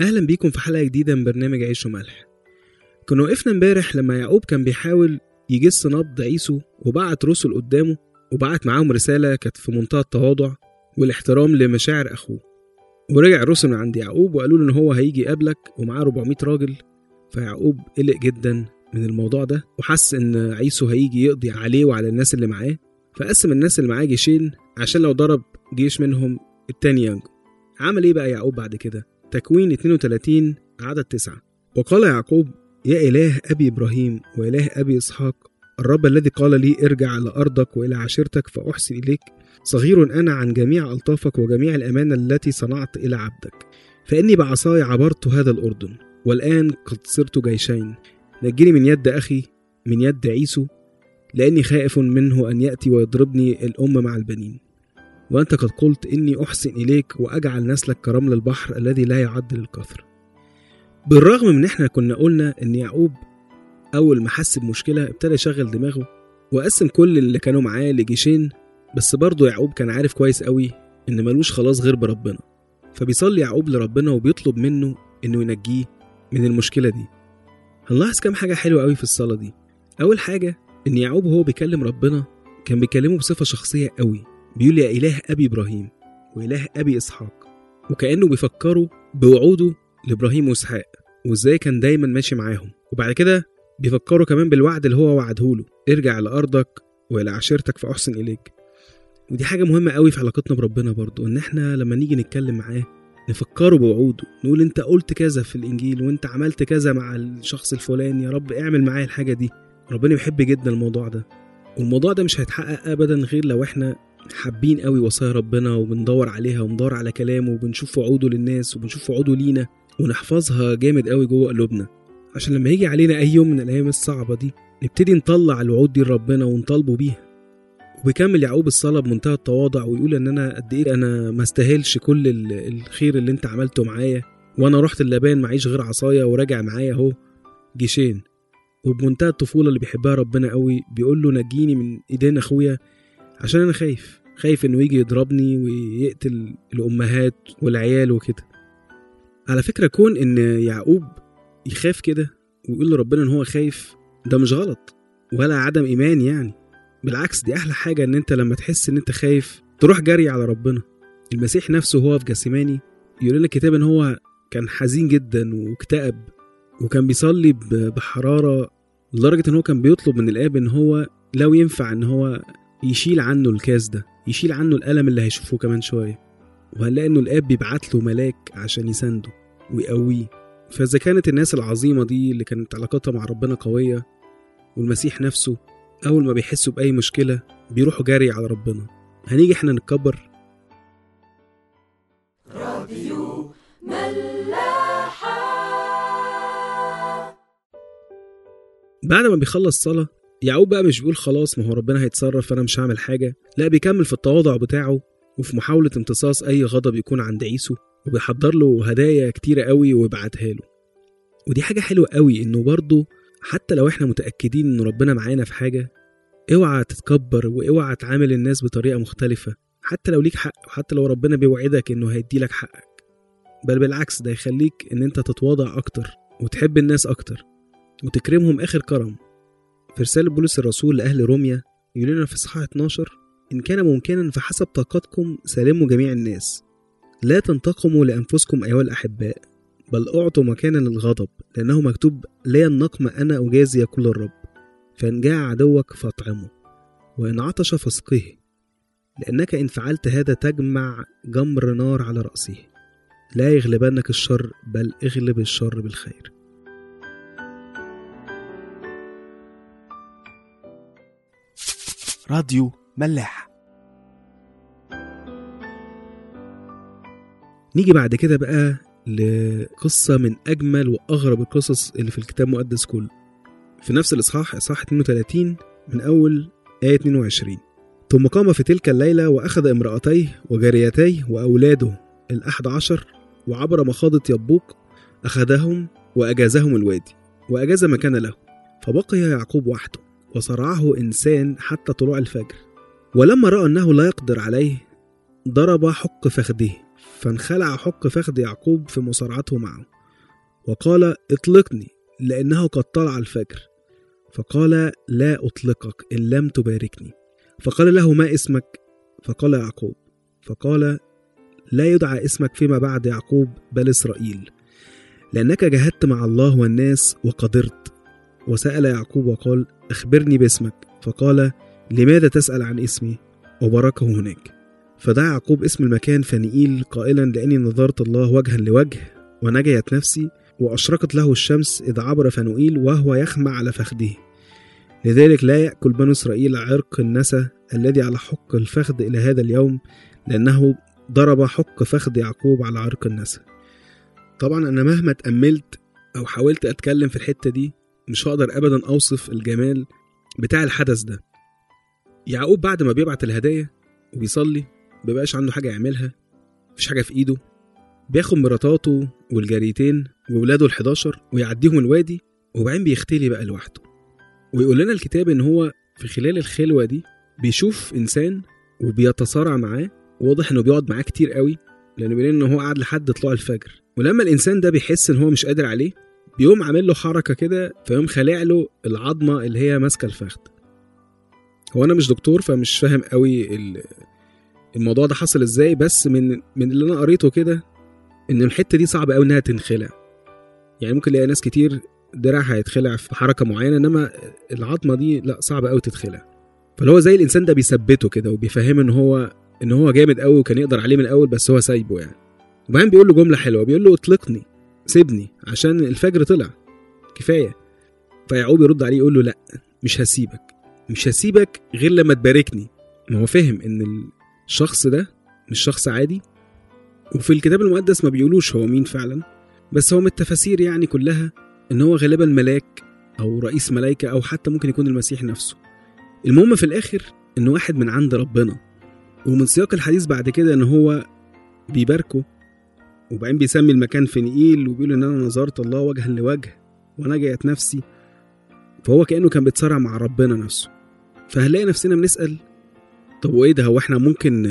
أهلا بيكم في حلقة جديدة من برنامج عيش وملح. كنا وقفنا امبارح لما يعقوب كان بيحاول يجس نبض عيسو وبعت رسل قدامه وبعت معاهم رسالة كانت في منتهى التواضع والاحترام لمشاعر أخوه. ورجع الرسل من عند يعقوب وقالوا له إن هو هيجي يقابلك ومعاه 400 راجل. فيعقوب قلق جدا من الموضوع ده وحس إن عيسو هيجي يقضي عليه وعلى الناس اللي معاه. فقسم الناس اللي معاه جيشين عشان لو ضرب جيش منهم التاني ينجو. عمل إيه بقى يعقوب بعد كده؟ تكوين 32 عدد 9 وقال يعقوب يا إله أبي إبراهيم وإله أبي إسحاق الرب الذي قال لي ارجع إلى أرضك وإلى عشيرتك فأحسن إليك صغير أنا عن جميع ألطافك وجميع الأمانة التي صنعت إلى عبدك. فإني بعصاي عبرت هذا الأردن والآن قد صرت جيشين. نجني من يد أخي من يد عيسو لأني خائف منه أن يأتي ويضربني الأم مع البنين. وأنت قد قلت إني أحسن إليك وأجعل نسلك كرمل البحر الذي لا يعد للكثر. بالرغم من إحنا كنا قلنا إن يعقوب أول ما حس بمشكلة ابتدى يشغل دماغه وقسم كل اللي كانوا معاه لجيشين بس برضه يعقوب كان عارف كويس قوي إن ملوش خلاص غير بربنا. فبيصلي يعقوب لربنا وبيطلب منه إنه ينجيه من المشكلة دي. هنلاحظ كام حاجة حلوة قوي في الصلاة دي. أول حاجة إن يعقوب وهو بيكلم ربنا كان بيكلمه بصفة شخصية قوي. بيقول يا إله أبي إبراهيم وإله أبي إسحاق وكأنه بيفكروا بوعوده لإبراهيم وإسحاق وإزاي كان دايما ماشي معاهم. وبعد كده بيفكروا كمان بالوعد اللي هو وعده له ارجع لأرضك وإلى عشيرتك فأحسن إليك. ودي حاجة مهمة قوي في علاقتنا بربنا برضو إن إحنا لما نيجي نتكلم معاه نفكره بوعوده نقول أنت قلت كذا في الإنجيل وأنت عملت كذا مع الشخص الفلاني يا رب اعمل معايا الحاجة دي. ربنا بيحب جدا الموضوع ده. والموضوع ده مش هيتحقق ابدا غير لو إحنا حابين قوي وصايا ربنا وبندور عليها وبندور على كلامه وبنشوف وعوده للناس وبنشوف وعوده لينا ونحفظها جامد قوي جوه قلوبنا. عشان لما يجي علينا أي يوم من الأيام الصعبة دي نبتدي نطلع الوعود دي لربنا ونطالبه بيها. وبيكمل يعقوب الصلاة بمنتهى التواضع ويقول إن أنا قد إيه أنا ما استاهلش كل ال- الخير اللي أنت عملته معايا وأنا رحت اللبان معيش غير عصايا وراجع معايا أهو جيشين. وبمنتهى الطفولة اللي بيحبها ربنا قوي بيقول له نجيني من إيدين أخويا عشان أنا خايف. خايف إنه يجي يضربني ويقتل الأمهات والعيال وكده. على فكرة كون إن يعقوب يخاف كده ويقول لربنا إن هو خايف ده مش غلط ولا عدم إيمان يعني. بالعكس دي أحلى حاجة إن أنت لما تحس إن أنت خايف تروح جري على ربنا. المسيح نفسه هو في جسيماني يقول لنا الكتاب إن هو كان حزين جدا واكتئب وكان بيصلي ب- بحرارة لدرجة إن هو كان بيطلب من الآب إن هو لو ينفع إن هو يشيل عنه الكاس ده يشيل عنه الألم اللي هيشوفه كمان شوية. وهنلاقي إنه الآب بيبعت له ملاك عشان يسانده ويقويه. فإذا كانت الناس العظيمة دي اللي كانت علاقتها مع ربنا قوية والمسيح نفسه أول ما بيحسوا بأي مشكلة بيروحوا جري على ربنا. هنيجي إحنا نتكبر. بعد ما بيخلص صلاة يعقوب بقى مش بيقول خلاص ما هو ربنا هيتصرف فأنا مش هعمل حاجة. لا بيكمل في التواضع بتاعه وفي محاولة امتصاص أي غضب يكون عند عيسو وبيحضر له هدايا كتيرة قوي ويبعتها له. ودي حاجة حلوة قوي إنه برضه حتى لو إحنا متأكدين إن ربنا معانا في حاجة اوعى تتكبر وأوعى تعامل الناس بطريقة مختلفة. حتى لو ليك حق وحتى لو ربنا بيوعدك إنه هيديلك حقك. بل بالعكس ده يخليك إن أنت تتواضع أكتر وتحب الناس أكتر وتكرمهم آخر كرم. في رسالة بولس الرسول لأهل روميا يقول لنا في صحاح 12 إن كان ممكنا فحسب طاقتكم سالموا جميع الناس. لا تنتقموا لأنفسكم أيها الأحباء بل أعطوا مكانا للغضب لأنه مكتوب لا النقم أنا أجازي يقول الرب فإن جاع عدوك فاطعمه وإن عطش فاسقه لأنك إن فعلت هذا تجمع جمر نار على رأسه. لا يغلبنك الشر بل اغلب الشر بالخير. راديو ملاح نيجي بعد كده بقى لقصة من أجمل وأغرب القصص اللي في الكتاب المقدس كله. في نفس الإصحاح إصحاح 32 من أول آية 22 ثم قام في تلك الليلة وأخذ امرأتيه وجاريتيه وأولاده الأحد عشر وعبر مخاضة يبوق أخذهم وأجازهم الوادي وأجاز ما كان له فبقي يعقوب وحده. وصرعه إنسان حتى طلوع الفجر. ولما رأى أنه لا يقدر عليه ضرب حق فخذه فانخلع حق فخذ يعقوب في مصارعته معه. وقال اطلقني لأنه قد طلع الفجر. فقال لا أطلقك إن لم تباركني. فقال له ما اسمك؟ فقال يعقوب فقال لا يدعى اسمك فيما بعد يعقوب بل إسرائيل لأنك جاهدت مع الله والناس وقدرت وسأل يعقوب وقال أخبرني باسمك. فقال لماذا تسأل عن اسمي؟ وباركه هناك. فدعا يعقوب اسم المكان فنئيل قائلا لأني نظرت الله وجها لوجه ونجيت نفسي وأشرقت له الشمس إذ عبر فنوئيل وهو يخمع على فخذه. لذلك لا يأكل بنو إسرائيل عرق النسى الذي على حق الفخذ إلى هذا اليوم لأنه ضرب حق فخذ يعقوب على عرق النسى طبعا أنا مهما تأملت أو حاولت أتكلم في الحتة دي مش هقدر أبدا أوصف الجمال بتاع الحدث ده. يعقوب بعد ما بيبعت الهدايا وبيصلي مبيبقاش عنده حاجة يعملها مفيش حاجة في إيده بياخد مراتاته والجاريتين وولاده ال11 ويعديهم الوادي وبعدين بيختلي بقى لوحده. ويقول لنا الكتاب إن هو في خلال الخلوة دي بيشوف إنسان وبيتصارع معاه واضح إنه بيقعد معاه كتير قوي لأنه بيقول إن هو قعد لحد طلوع الفجر. ولما الإنسان ده بيحس إن هو مش قادر عليه بيقوم عامل له حركة كده فيقوم خالع له العظمة اللي هي ماسكة الفخذ. هو أنا مش دكتور فمش فاهم قوي ال- الموضوع ده حصل إزاي بس من من اللي أنا قريته كده إن الحتة دي صعب قوي إنها تنخلع. يعني ممكن نلاقي ناس كتير دراعها هيتخلع في حركة معينة إنما العظمة دي لا صعب قوي تتخلع. فاللي هو زي الإنسان ده بيثبته كده وبيفهمه إن هو إن هو جامد قوي وكان يقدر عليه من الأول بس هو سايبه يعني. وبعدين بيقول له جملة حلوة بيقول له اطلقني. سيبني عشان الفجر طلع. كفاية. فيعقوب يرد عليه يقول له لا مش هسيبك. مش هسيبك غير لما تباركني. ما هو فاهم إن الشخص ده مش شخص عادي. وفي الكتاب المقدس ما بيقولوش هو مين فعلا. بس هو من التفاسير يعني كلها إن هو غالبا ملاك أو رئيس ملائكة أو حتى ممكن يكون المسيح نفسه. المهم في الآخر إن واحد من عند ربنا. ومن سياق الحديث بعد كده إن هو بيباركه وبعدين بيسمي المكان فنئيل وبيقول إن أنا نظرت الله وجها لوجه ونجيت نفسي. فهو كأنه كان بيتصارع مع ربنا نفسه. فهنلاقي نفسنا بنسأل طب وإيه ده؟ هو إحنا ممكن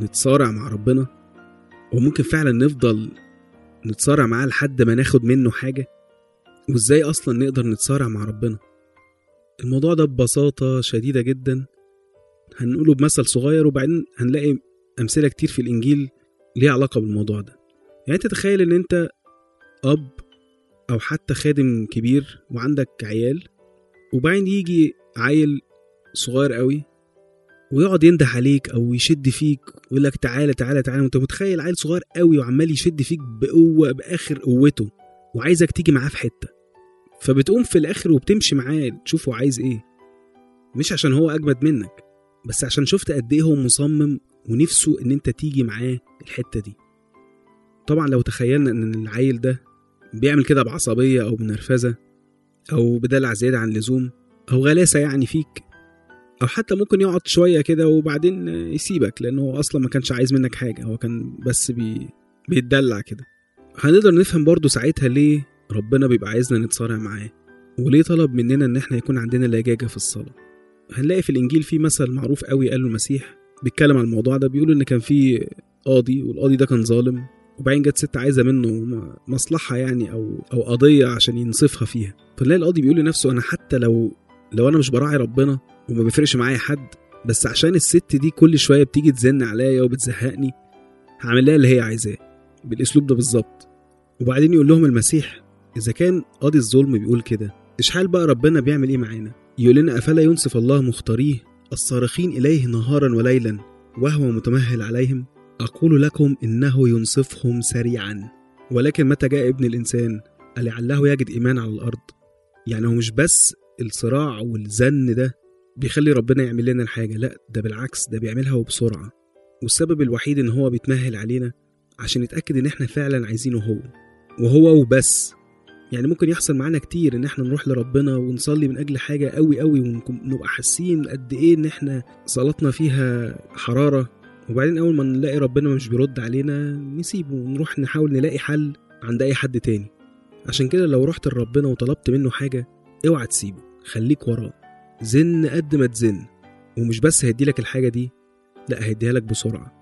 نتصارع مع ربنا؟ وممكن فعلا نفضل نتصارع معاه لحد ما ناخد منه حاجة؟ وإزاي أصلا نقدر نتصارع مع ربنا؟ الموضوع ده ببساطة شديدة جدا. هنقوله بمثل صغير وبعدين هنلاقي أمثلة كتير في الإنجيل ليها علاقة بالموضوع ده. يعني تتخيل إن أنت أب أو حتى خادم كبير وعندك عيال وبعدين يجي عيل صغير قوي ويقعد ينده عليك أو يشد فيك ويقول لك تعالى تعالى تعالى. وأنت متخيل عيل صغير قوي وعمال يشد فيك بقوة بآخر قوته وعايزك تيجي معاه في حتة. فبتقوم في الآخر وبتمشي معاه تشوف هو عايز إيه. مش عشان هو أجمد منك بس عشان شفت قد إيه هو مصمم ونفسه إن أنت تيجي معاه الحتة دي. طبعا لو تخيلنا إن العيل ده بيعمل كده بعصبية أو بنرفزة أو بدلع زيادة عن اللزوم أو غلاسة يعني فيك أو حتى ممكن يقعد شوية كده وبعدين يسيبك لأنه هو أصلا ما كانش عايز منك حاجة هو كان بس بي... بيتدلع كده. هنقدر نفهم برضو ساعتها ليه ربنا بيبقى عايزنا نتصارع معاه وليه طلب مننا إن إحنا يكون عندنا لجاجه في الصلاة. هنلاقي في الإنجيل في مثل معروف قوي قاله المسيح بيتكلم عن الموضوع ده بيقول إن كان في قاضي والقاضي ده كان ظالم وبعدين جت ست عايزة منه مصلحة يعني أو أو قضية عشان ينصفها فيها. فنلاقي القاضي بيقول لنفسه أنا حتى لو لو أنا مش براعي ربنا وما بيفرقش معايا حد بس عشان الست دي كل شوية بتيجي تزن عليا وبتزهقني هعمل لها اللي هي عايزاه بالأسلوب ده بالظبط. وبعدين يقول لهم المسيح إذا كان قاضي الظلم بيقول كده إشحال بقى ربنا بيعمل إيه معانا؟ يقول لنا أفلا ينصف الله مختاريه؟ الصارخين إليه نهارا وليلا وهو متمهل عليهم أقول لكم إنه ينصفهم سريعا. ولكن متى جاء ابن الإنسان؟ لعله يجد إيمان على الأرض. يعني هو مش بس الصراع والزن ده بيخلي ربنا يعمل لنا الحاجة لا ده بالعكس ده بيعملها وبسرعة. والسبب الوحيد إن هو بيتمهل علينا عشان يتأكد إن إحنا فعلا عايزينه هو وهو وبس. يعني ممكن يحصل معانا كتير إن إحنا نروح لربنا ونصلي من أجل حاجة قوي قوي ونبقى حاسين قد إيه إن إحنا صلاتنا فيها حرارة. وبعدين أول ما نلاقي ربنا مش بيرد علينا نسيبه ونروح نحاول نلاقي حل عند أي حد تاني. عشان كده لو رحت لربنا وطلبت منه حاجة أوعى تسيبه خليك وراه. زن قد ما تزن. ومش بس هيديلك الحاجة دي لا هيديها لك بسرعة.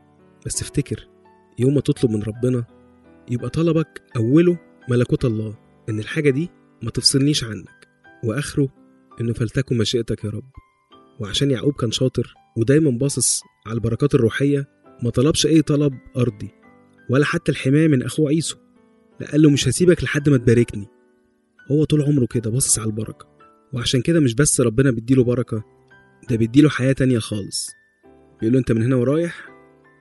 بس افتكر يوم ما تطلب من ربنا يبقى طلبك أوله ملكوت الله. إن الحاجة دي ما تفصلنيش عنك وآخره إنه فلتكن مشيئتك يا رب. وعشان يعقوب كان شاطر ودايما باصص على البركات الروحية ما طلبش أي طلب أرضي ولا حتى الحماية من أخوه عيسو. لا قال له مش هسيبك لحد ما تباركني. هو طول عمره كده باصص على البركة وعشان كده مش بس ربنا بيديله بركة ده بيديله حياة تانية خالص. بيقول له أنت من هنا ورايح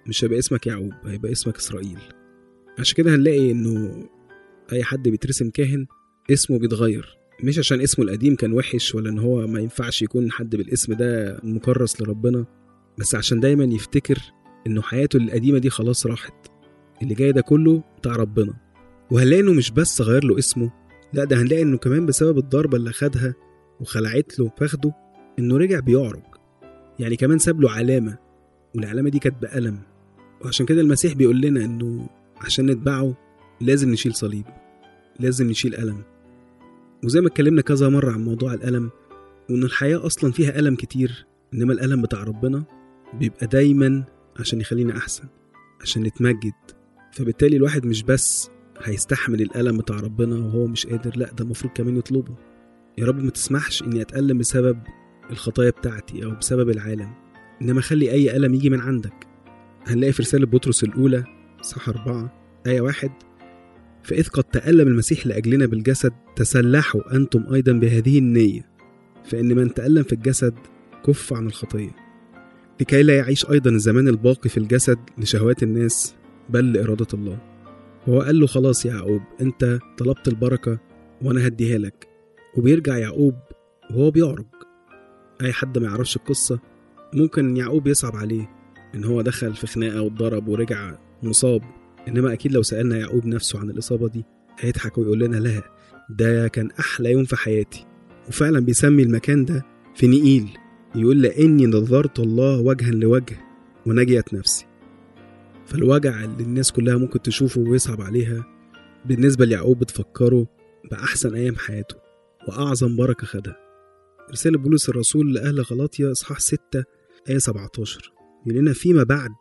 مش هيبقى اسمك يعقوب هيبقى اسمك إسرائيل. عشان كده هنلاقي إنه أي حد بيترسم كاهن اسمه بيتغير. مش عشان اسمه القديم كان وحش ولا إن هو ما ينفعش يكون حد بالاسم ده مكرس لربنا بس عشان دايما يفتكر إنه حياته القديمة دي خلاص راحت. اللي جاي ده كله بتاع ربنا. وهنلاقي إنه مش بس غير له اسمه لا ده هنلاقي إنه كمان بسبب الضربة اللي خدها وخلعت له فخده إنه رجع بيعرج. يعني كمان ساب له علامة والعلامة دي كانت بألم. وعشان كده المسيح بيقول لنا إنه عشان نتبعه لازم نشيل صليب لازم نشيل ألم وزي ما اتكلمنا كذا مرة عن موضوع الألم وإن الحياة أصلا فيها ألم كتير إنما الألم بتاع ربنا بيبقى دايما عشان يخلينا أحسن عشان نتمجد. فبالتالي الواحد مش بس هيستحمل الألم بتاع ربنا وهو مش قادر لأ ده المفروض كمان يطلبه. يا رب ما تسمحش إني أتألم بسبب الخطايا بتاعتي أو بسبب العالم. إنما خلي أي ألم يجي من عندك. هنلاقي في رسالة بطرس الأولى صح أربعة آية واحد فإذ قد تألم المسيح لأجلنا بالجسد تسلحوا أنتم أيضا بهذه النية فإن من تألم في الجسد كف عن الخطية. لكي لا يعيش أيضا الزمان الباقي في الجسد لشهوات الناس بل لإرادة الله. وهو قال له خلاص يا يعقوب أنت طلبت البركة وأنا هديها لك. وبيرجع يعقوب وهو بيعرج. أي حد ما يعرفش القصة ممكن يعقوب يصعب عليه إن هو دخل في خناقة واتضرب ورجع مصاب. إنما أكيد لو سألنا يعقوب نفسه عن الإصابة دي هيضحك ويقول لنا لا ده كان أحلى يوم في حياتي. وفعلا بيسمي المكان ده في نقيل يقول لأني نظرت الله وجها لوجه ونجيت نفسي. فالوجع اللي الناس كلها ممكن تشوفه ويصعب عليها بالنسبة ليعقوب بتفكره بأحسن أيام حياته وأعظم بركة خدها. رسالة بولس الرسول لأهل غلاطيا إصحاح 6 آية 17 يقول لنا فيما بعد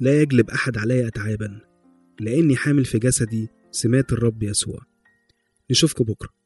لا يجلب أحد علي أتعابا. لأني حامل في جسدي سمات الرب يسوع. نشوفكم بكرة.